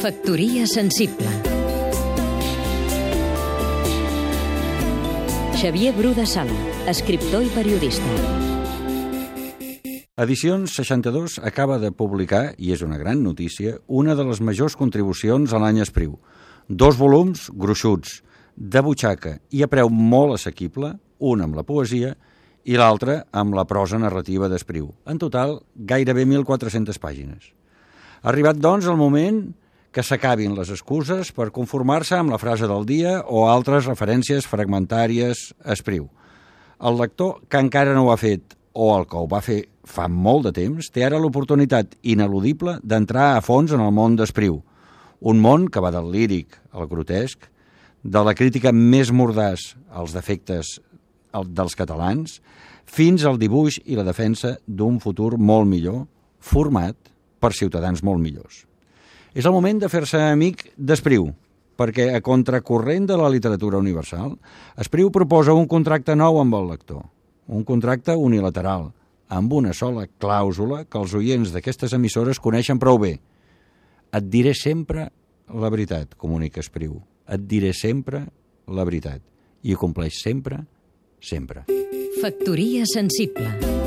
Factoria sensible Xavier Bru de Sala, escriptor i periodista. Edicions 62 acaba de publicar, i és una gran notícia, una de les majors contribucions a l'any Espriu. Dos volums gruixuts, de butxaca i a preu molt assequible, un amb la poesia i l'altre amb la prosa narrativa d'Espriu. En total, gairebé 1.400 pàgines. Ha arribat, doncs, el moment que s'acabin les excuses per conformar-se amb la frase del dia o altres referències fragmentàries Espriu. El lector que encara no ho ha fet o el que ho va fer fa molt de temps té ara l'oportunitat ineludible d'entrar a fons en el món d'Espriu, un món que va del líric al grotesc, de la crítica més mordàs als defectes dels catalans, fins al dibuix i la defensa d'un futur molt millor, format per ciutadans molt millors. És el moment de fer-se amic d'Espriu, perquè a contracorrent de la literatura universal, Espriu proposa un contracte nou amb el lector, un contracte unilateral, amb una sola clàusula que els oients d'aquestes emissores coneixen prou bé. Et diré sempre la veritat, comunica Espriu. Et diré sempre la veritat. I compleix sempre, sempre. Factoria sensible